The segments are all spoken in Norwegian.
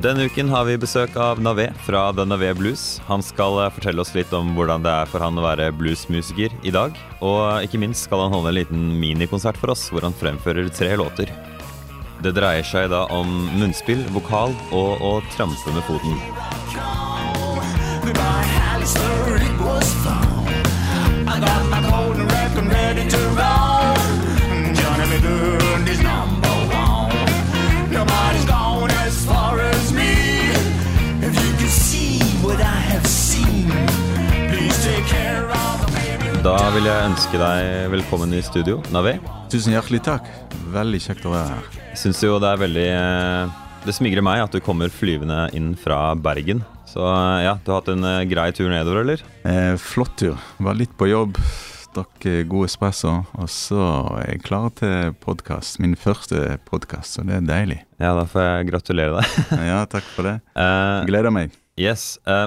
Denne uken har vi besøk av Navé fra The Navé Blues. Han skal eh, fortelle oss litt om hvordan det er for han å være bluesmusiker i dag. Og ikke minst skal han holde en liten minikonsert for oss, hvor han fremfører tre låter. Det dreier seg da om munnspill, vokal og å trampe med foten. Nobody's Da vil jeg ønske deg velkommen i studio, Navi. Tusen hjertelig takk. Veldig kjekt å være her. Jeg syns jo det er veldig eh, Det smigrer meg at du kommer flyvende inn fra Bergen. Så eh, ja, du har hatt en eh, grei tur nedover, eller? Eh, flott tur. Var litt på jobb, drakk god espresso, og så er jeg klar til podkast. Min første podkast, så det er deilig. Ja, da får jeg gratulere deg. Ja, takk for det. Gleder meg. yes. eh,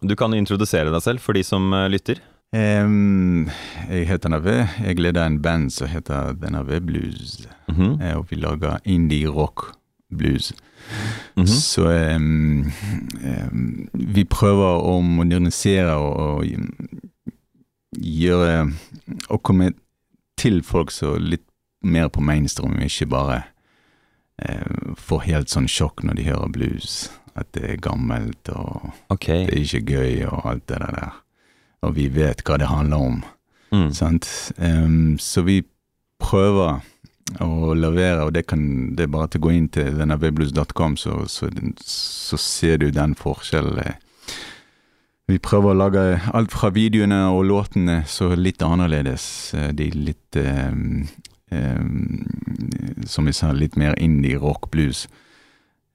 du kan introdusere deg selv for de som lytter. Em, jeg heter Navé. Jeg leder en band som heter The Navé Blues. Mhm, Eh, og vi lager indie rock blues. mhm. Så um, um, vi prøver å modernisere og, og gjøre Å komme til folk så litt mer på mainstream, ikke bare uh, får helt sånn sjokk når de hører blues. At det er gammelt og okay. det er ikke gøy og alt det der. Og vi vet hva det handler om. Mm. Sant? Em, så vi prøver å levere, og det, kan, det er bare til å gå inn til dennaveblues.com, så, så, så ser du den forskjellen. Vi prøver å lage alt fra videoene og låtene så litt annerledes. De litt um, um, Som jeg sa, litt mer indie rock blues.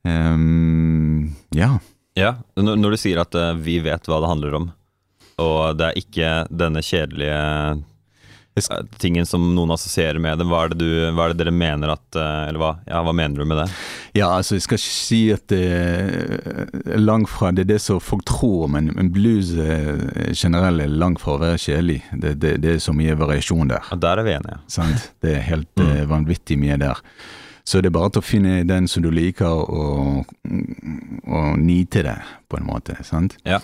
Ja. Ja, når, når du sier at eh, vi vet hva det handler om, og det er ikke denne kjedelige eh, tingen som noen assosierer med det, hva er det, du, hva er det dere mener at eh, Eller hva, ja, hva mener du med det? Ja, altså, jeg skal ikke si at det er langt fra det er det som folk tror, men, men blues eh, generelt er langt fra å være kjedelig. Det, det, det er så mye variasjon der. Ja, der er vi enige. Sant? Det er helt mm. vanvittig mye der. Så det er bare til å finne den som du liker, og, og nyte det, på en måte. sant? Ja.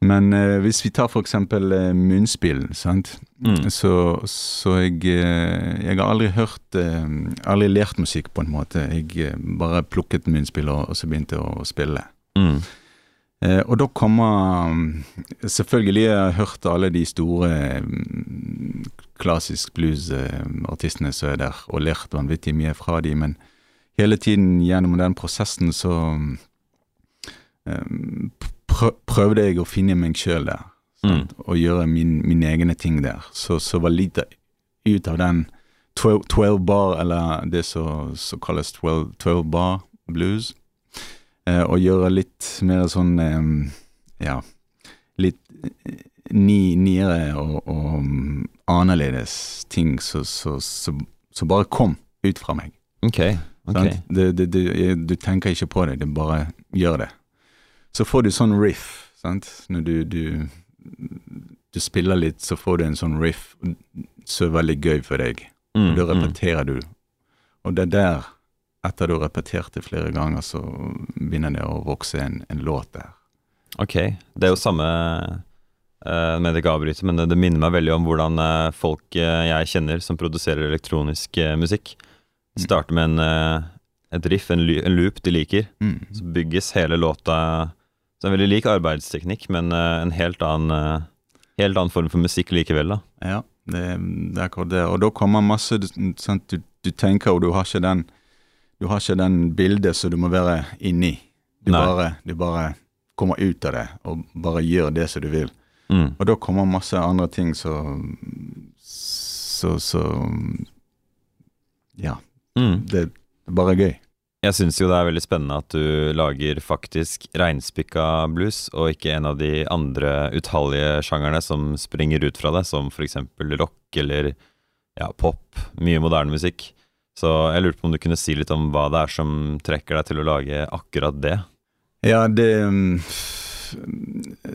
Men eh, hvis vi tar eksempel eh, munnspill, sant? Mm. så, så jeg, eh, jeg har aldri hørt eh, Aldri lært musikk, på en måte. Jeg eh, bare plukket munnspill og, og så begynte jeg å spille. Mm. Eh, og da kommer Selvfølgelig Selvfølgelig har jeg hørt alle de store mm, klassisk blues-artistene som er der, og lært vanvittig mye fra de, men hele tiden gjennom den prosessen så eh, prøvde jeg å finne meg sjøl der, Mm. og gjøre min, mine egne ting der. Så, så var litt ut av den 12, 12 bar, eller det som kalles 12, 12 bar blues, eh, og gjøre litt mer sånn eh, ja, litt eh, ni, niere og, og mm, annerledes ting som så, så, så bare kom ut fra meg. Ok. ok. det, det, jeg- du tenker ikke på det, du bare gjør det. Så får du sånn riff, sant? Når du, du, du spiller litt, så får du en sånn riff som er veldig gøy for deg. Mm, Og da mm. repeterer du. Og det er der, etter du har repetert det flere ganger, så begynner det å vokse en, en låt der. Ok. Det er jo samme uh, Med det avbryter, men det, det minner meg veldig om hvordan uh, folk uh, jeg kjenner som produserer elektronisk musikk, Mm. starter med en, et riff, en, en loop de liker. Mm. Så bygges hele låta Så en veldig lik arbeidsteknikk, men eh, en helt annen, eh, helt annen form for musikk likevel, da. Ja, det, det er akkurat det. Og da kommer masse du- du, du tenker, og du har ikke den Du har ikke den bildet som du må være inni. Du bare, du bare kommer ut av det, og bare gjør det som du vil. Mm. Og da kommer masse andre ting som Så, så Ja. Mm. Det er bare gøy. Jeg syns jo det er veldig spennende at du lager faktisk reinspikka blues, og ikke en av de andre utallige sjangerne som springer ut fra det, som eksempel rock eller ja, pop, mye moderne musikk. Så jeg lurte på om du kunne si litt om hva det er som trekker deg til å lage akkurat det. Ja, det um,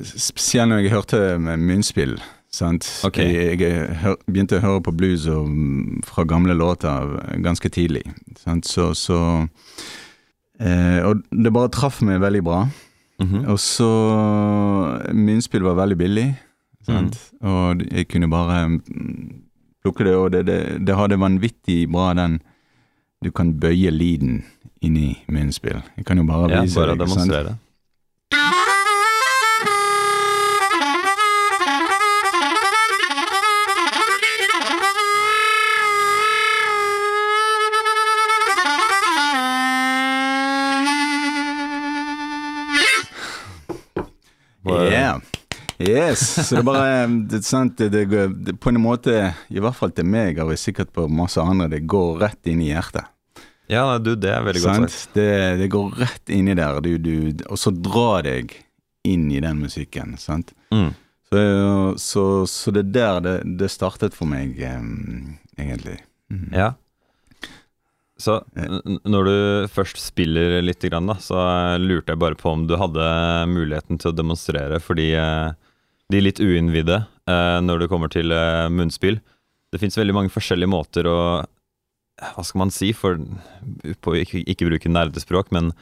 Spesielt når jeg hørte med munnspill. Sant? Ok. Jeg, jeg begynte å høre på blues og, mm, fra gamle låter ganske tidlig. Sant? Så, så Eh, og det bare traff meg veldig bra. Mhm. Og så Munnspill var veldig billig, sant? og jeg kunne bare mm, plukke det, og det, det, det hadde vanvittig bra den Du kan bøye lyden inni munnspill. Jeg kan jo bare Ja, vise bare deg. sant? demonstrere. Bare- Yes. Så det er bare det, er sant, det, det, det, På en måte, i hvert fall til meg, og sikkert på masse andre, det går rett inn i hjertet. Ja, du, det er veldig godt sagt. Det, det går rett inni der, du, du, og så drar deg inn i den musikken. Sant? Mm. Så, så, så det er der det, det startet for meg, um, egentlig. Mm. Ja. Så når du først spiller litt, så eh, lurte jeg bare på om du hadde muligheten til å demonstrere fordi eh, de litt uinnvidde eh, når det kommer til eh, munnspill. Det fins veldig mange forskjellige måter å Hva skal man si, for på ikke, ikke bruke nerdespråk, men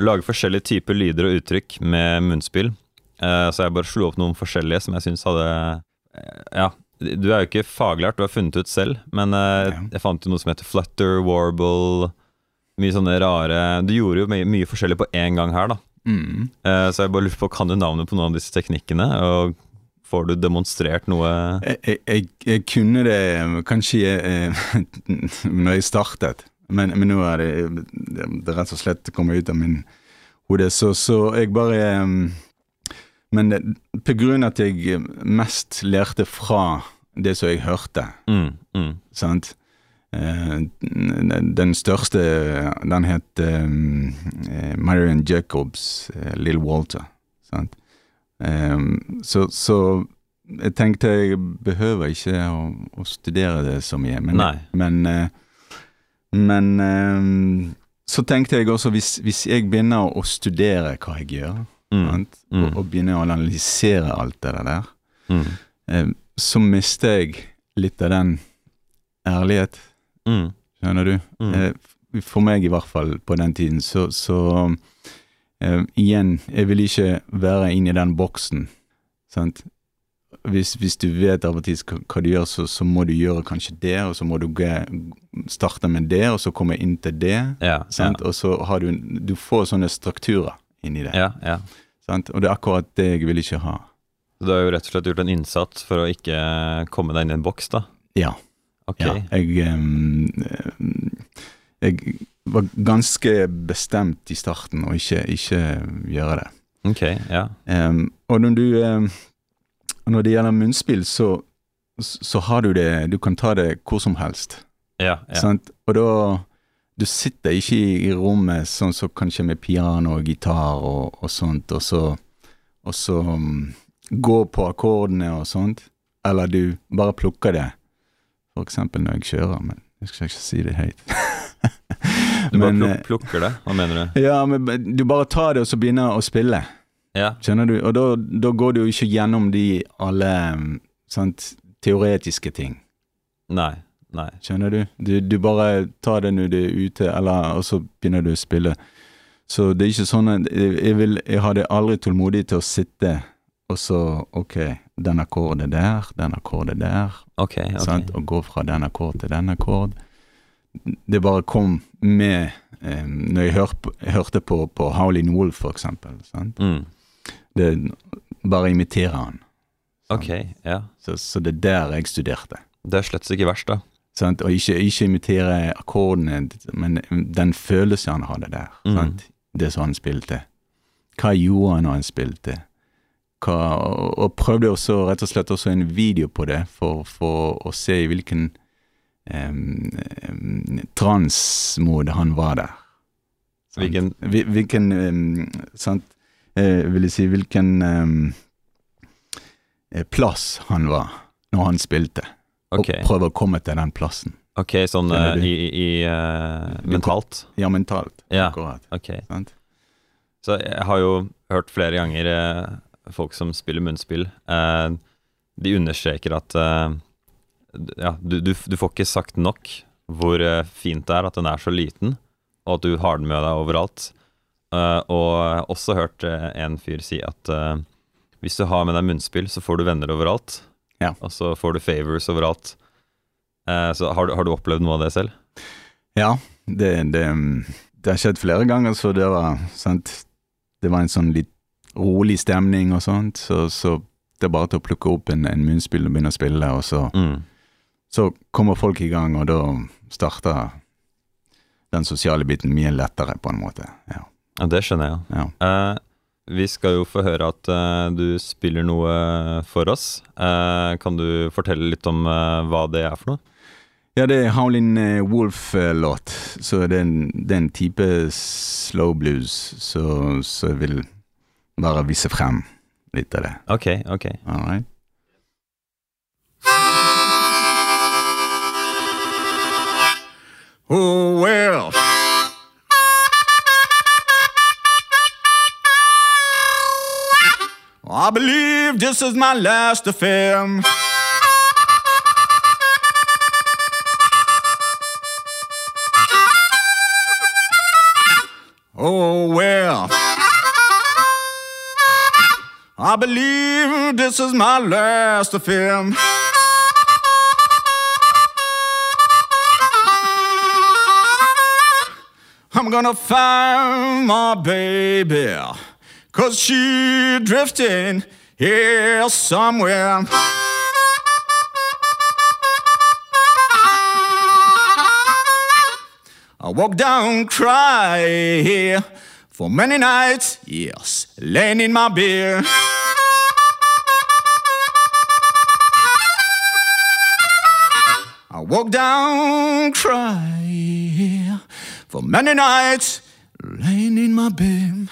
lage forskjellige typer lyder og uttrykk med munnspill. Eh, så jeg bare slo opp noen forskjellige som jeg syns hadde eh, Ja, du er jo ikke faglært, du har funnet ut selv, men eh, jeg fant jo noe som heter flutter, warble Mye sånne rare Du gjorde jo mye, mye forskjellig på én gang her, da. Mm. Eh, så jeg bare lurer på, kan du navnet på noen av disse teknikkene? Og får du demonstrert noe Jeg, jeg, jeg, jeg kunne det kanskje eh, når jeg startet, men, men nå er det, det, rett og slett kommet ut av min hode, så, så jeg bare eh, Men av at jeg mest lærte fra det som jeg hørte, mm, mm. sant Eh, den største, den het um, Marion Jacobs, eh, Lill Walter. Sant? Eh, så, så jeg tenkte jeg behøver ikke å, å studere det så mye. Men, men, eh, men eh, så tenkte jeg også, hvis, hvis jeg begynner å studere hva jeg gjør, Mm. sant? Mm. Og, og begynner å analysere alt det der, Mm. eh, så mister jeg litt av den ærlighet. Mm. Skjønner du? Mm. Eh, for meg i hvert fall på den tiden, så, så eh, Igjen, jeg vil ikke være inni den boksen. Sant? Hvis, hvis du vet av og til hva, du gjør, så, så må du gjøre kanskje det, og så må du starte med det, og så komme inn til det. Ja, Sant? Og så har du Du får sånne strukturer inni det. ja, ja. Sant? Og det er akkurat det jeg vil ikke ha. Så du har jo rett og slett gjort en innsats for å ikke komme deg inn i en boks, da? Ja. Okay. Ja, jeg, ehm, jeg var ganske bestemt i starten å ikke, ikke gjøre det. Ok, ja. Um, og når du um, Når det gjelder munnspill, så, så har du det Du kan ta det hvor som helst. Ja, ja. Og da Du sitter ikke i, i rommet sånn som kanskje med piano og gitar og, og sånt, og så, og så um, gå på akkordene og sånt. Eller du bare plukker det. For eksempel når jeg kjører, men jeg skal ikke si det høyt. Du bare Men, eh, plukker det, hva mener du? Ja, men du bare tar det og så begynner å spille. Ja, Skjønner du? Og da, da går du jo ikke gjennom de alle um, sant, teoretiske ting. nei, nei. Skjønner du? du? Du bare tar det når du er ute, eller, og så begynner du å spille. Så det er ikke sånn at jeg, vil, jeg hadde aldri tålmodighet til å sitte og så Ok, den akkorden der, den akkorden der, Okay, okay. sant? og gå fra den akkord til den akkord. Det bare kom med eh, Når jeg, hør, hørte på, på Howlin' Wolf, for eksempel. Sant? Mm. Det, bare imitere han. Ok, ja. Så, så det er der jeg studerte. Det er slett ikke verst, da. Sant? Og ikke, ikke imitere akkordene, men den følelsen han hadde der. Mm. Sant? Det som han spilte. Hva gjorde han når han spilte? Hva, og, og prøvde også rett og slett også en video på det, for, for å se i hvilken transmode han var der. Sant? Hvilken- Hvilken Sant? Eh, vil jeg si hvilken eh, plass han var når han spilte. okay. Og prøve å komme til den plassen. ok, sånn eh, i, i uh, mentalt? Ja, mentalt. Ja, Akkurat. Okay. Så jeg har jo hørt flere ganger folk som spiller munnspill. De understreker at ja, du, du, du får ikke sagt nok hvor eh, fint det er at den er så liten, og at du har den med deg overalt. Uh, og også hørt eh, en fyr si at uh, hvis du har med deg munnspill, så får du venner overalt. Ja. Og så får du favors overalt. Uh, så har du, har du opplevd noe av det selv? Ja, det, det, det har skjedd flere ganger, så det var sant Det var en sånn litt rolig stemning og sånt, så, så det er bare til å plukke opp en, en munnspill og begynne å spille, og så, Mm. Så kommer folk i gang, og da starter den sosiale biten mye lettere, på en måte. Ja. Ja, det skjønner jeg. ja. Eh, vi skal jo få høre at eh, du spiller noe for oss. Eh, kan du fortelle litt om eh, hva det er for noe? Ja, det er Howlin' eh, Wolf-låt, så det er, en, det er en type slow blues, så, så jeg vil bare vise frem litt av det. Ok, ok. All right? Oh, well. I believe this is my last affair. Oh, well. I believe this is my last affair. Gonna find my baby, cause she drifting here somewhere. I walk down, cry for many nights, yes, laying in my beer. I walk down, cry for many nights, laying in my bed.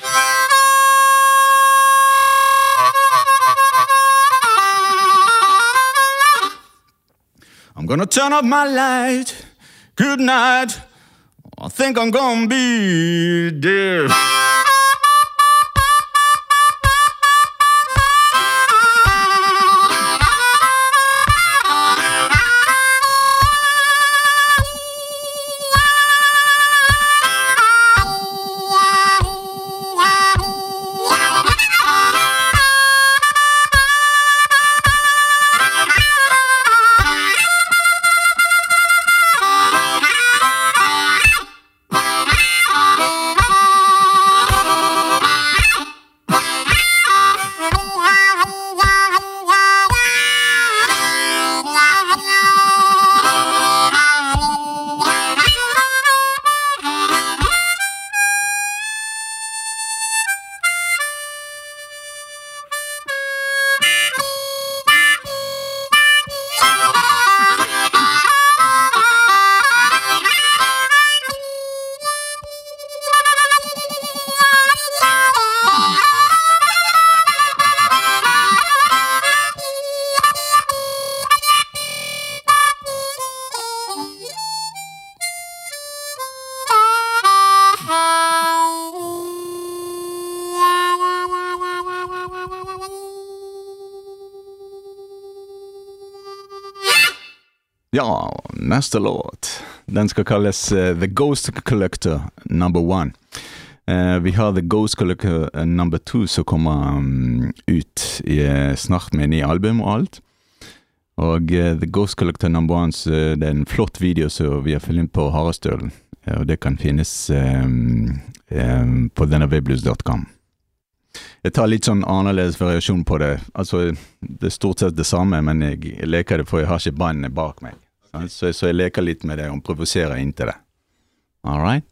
I'm gonna turn off my light. Good night. I think I'm gonna be dead. Ja, neste låt. Den skal kalles uh, The Ghost Collector Number One. Uh, vi har The Ghost Collector eh, Number Two som kommer um, ut i, snart med en ny album og alt. Og uh, The Ghost Collector Number One det er en flott video som vi har filmet på Harestølen. Og det kan finnes um, um, på thenaviblues.com. Jeg tar litt sånn annerledes variasjon på det. Altså, det er stort sett det samme, men jeg leker det, for jeg har ikke bandet bak meg. Så, så jeg leker litt med det og provoserer inntil det. All right?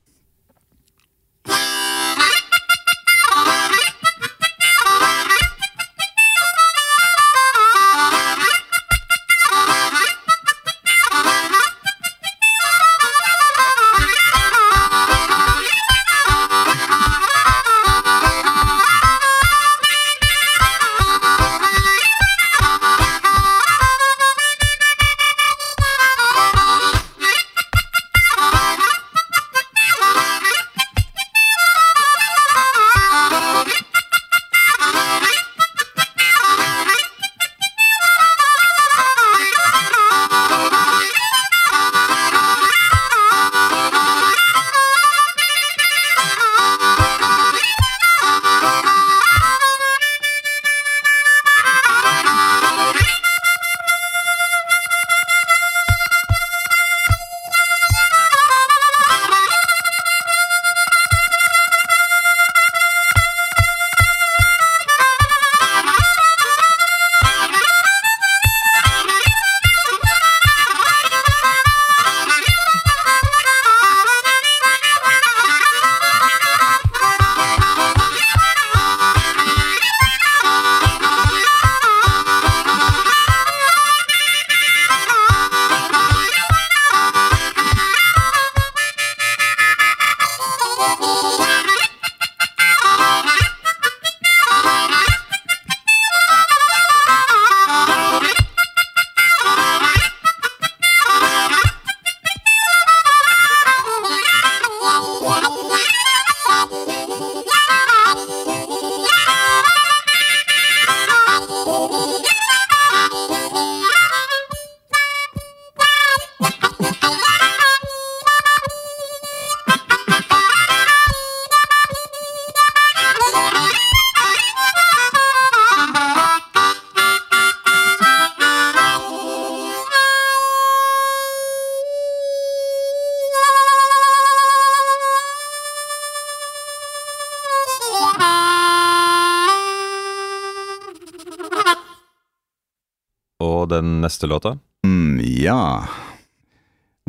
Neste låta? Mm, ja.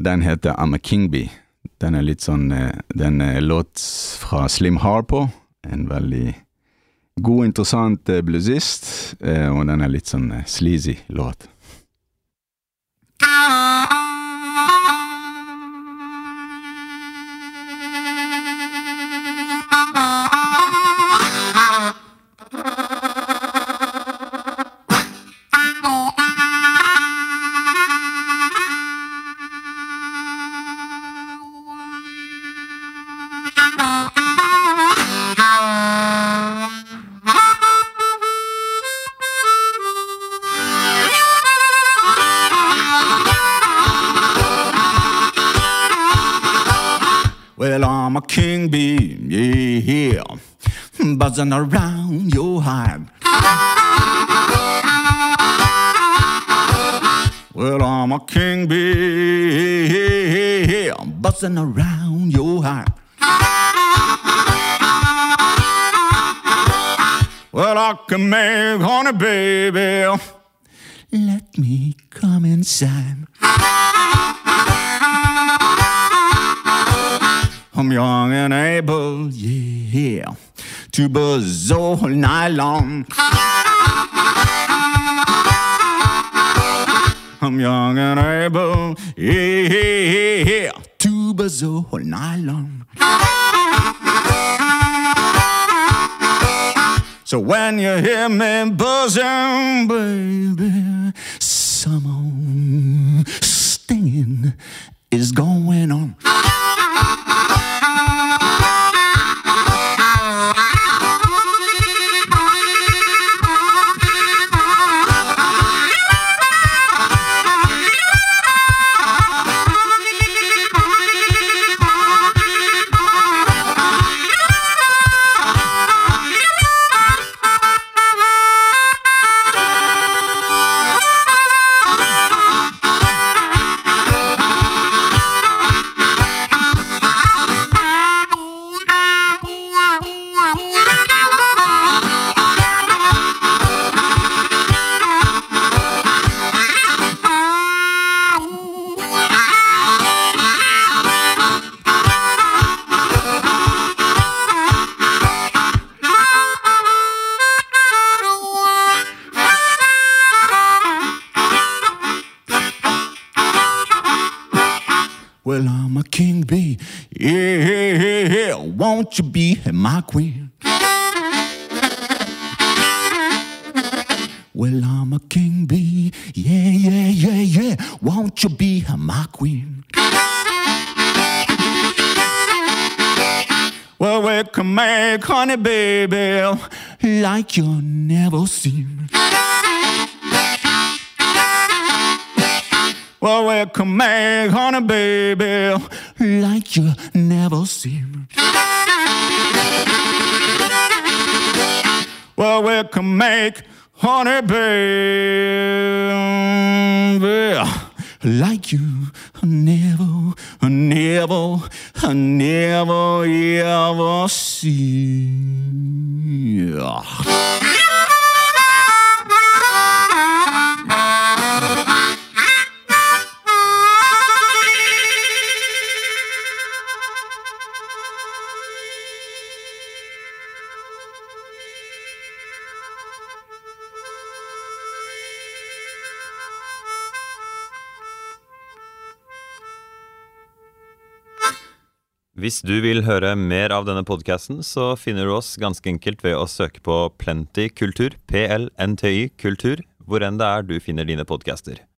Den heter I'm a King Bee. Den er litt sånn eh, Den er låt fra Slim Harpo. En veldig god, interessant eh, bluesist. eh, Og den er litt sånn eh, sleazy låt. Buzzing around your hive. Well, I'm a king bee, buzzing around your hive. Well, I can make honey, baby. Let me come inside. I'm young and able, yeah, buzz all night long. I'm young and able, yeah, yeah, to buzz all night long. So when you hear me buzzing, baby, some stinging is going on. Well, I'm a king bee. Yeah, yeah, yeah, yeah. Won't you be my queen? Well, we can make honey, baby, like you never seen. Well, we can make honey, baby, like you never seen. Well, we can make honey, baby, like you I never, I never, I never ever see. Hvis du vil høre mer av denne podkasten, så finner du oss ganske enkelt ved å søke på Plenty kultur, PLNTY kultur, hvor enn det er du finner dine podcaster.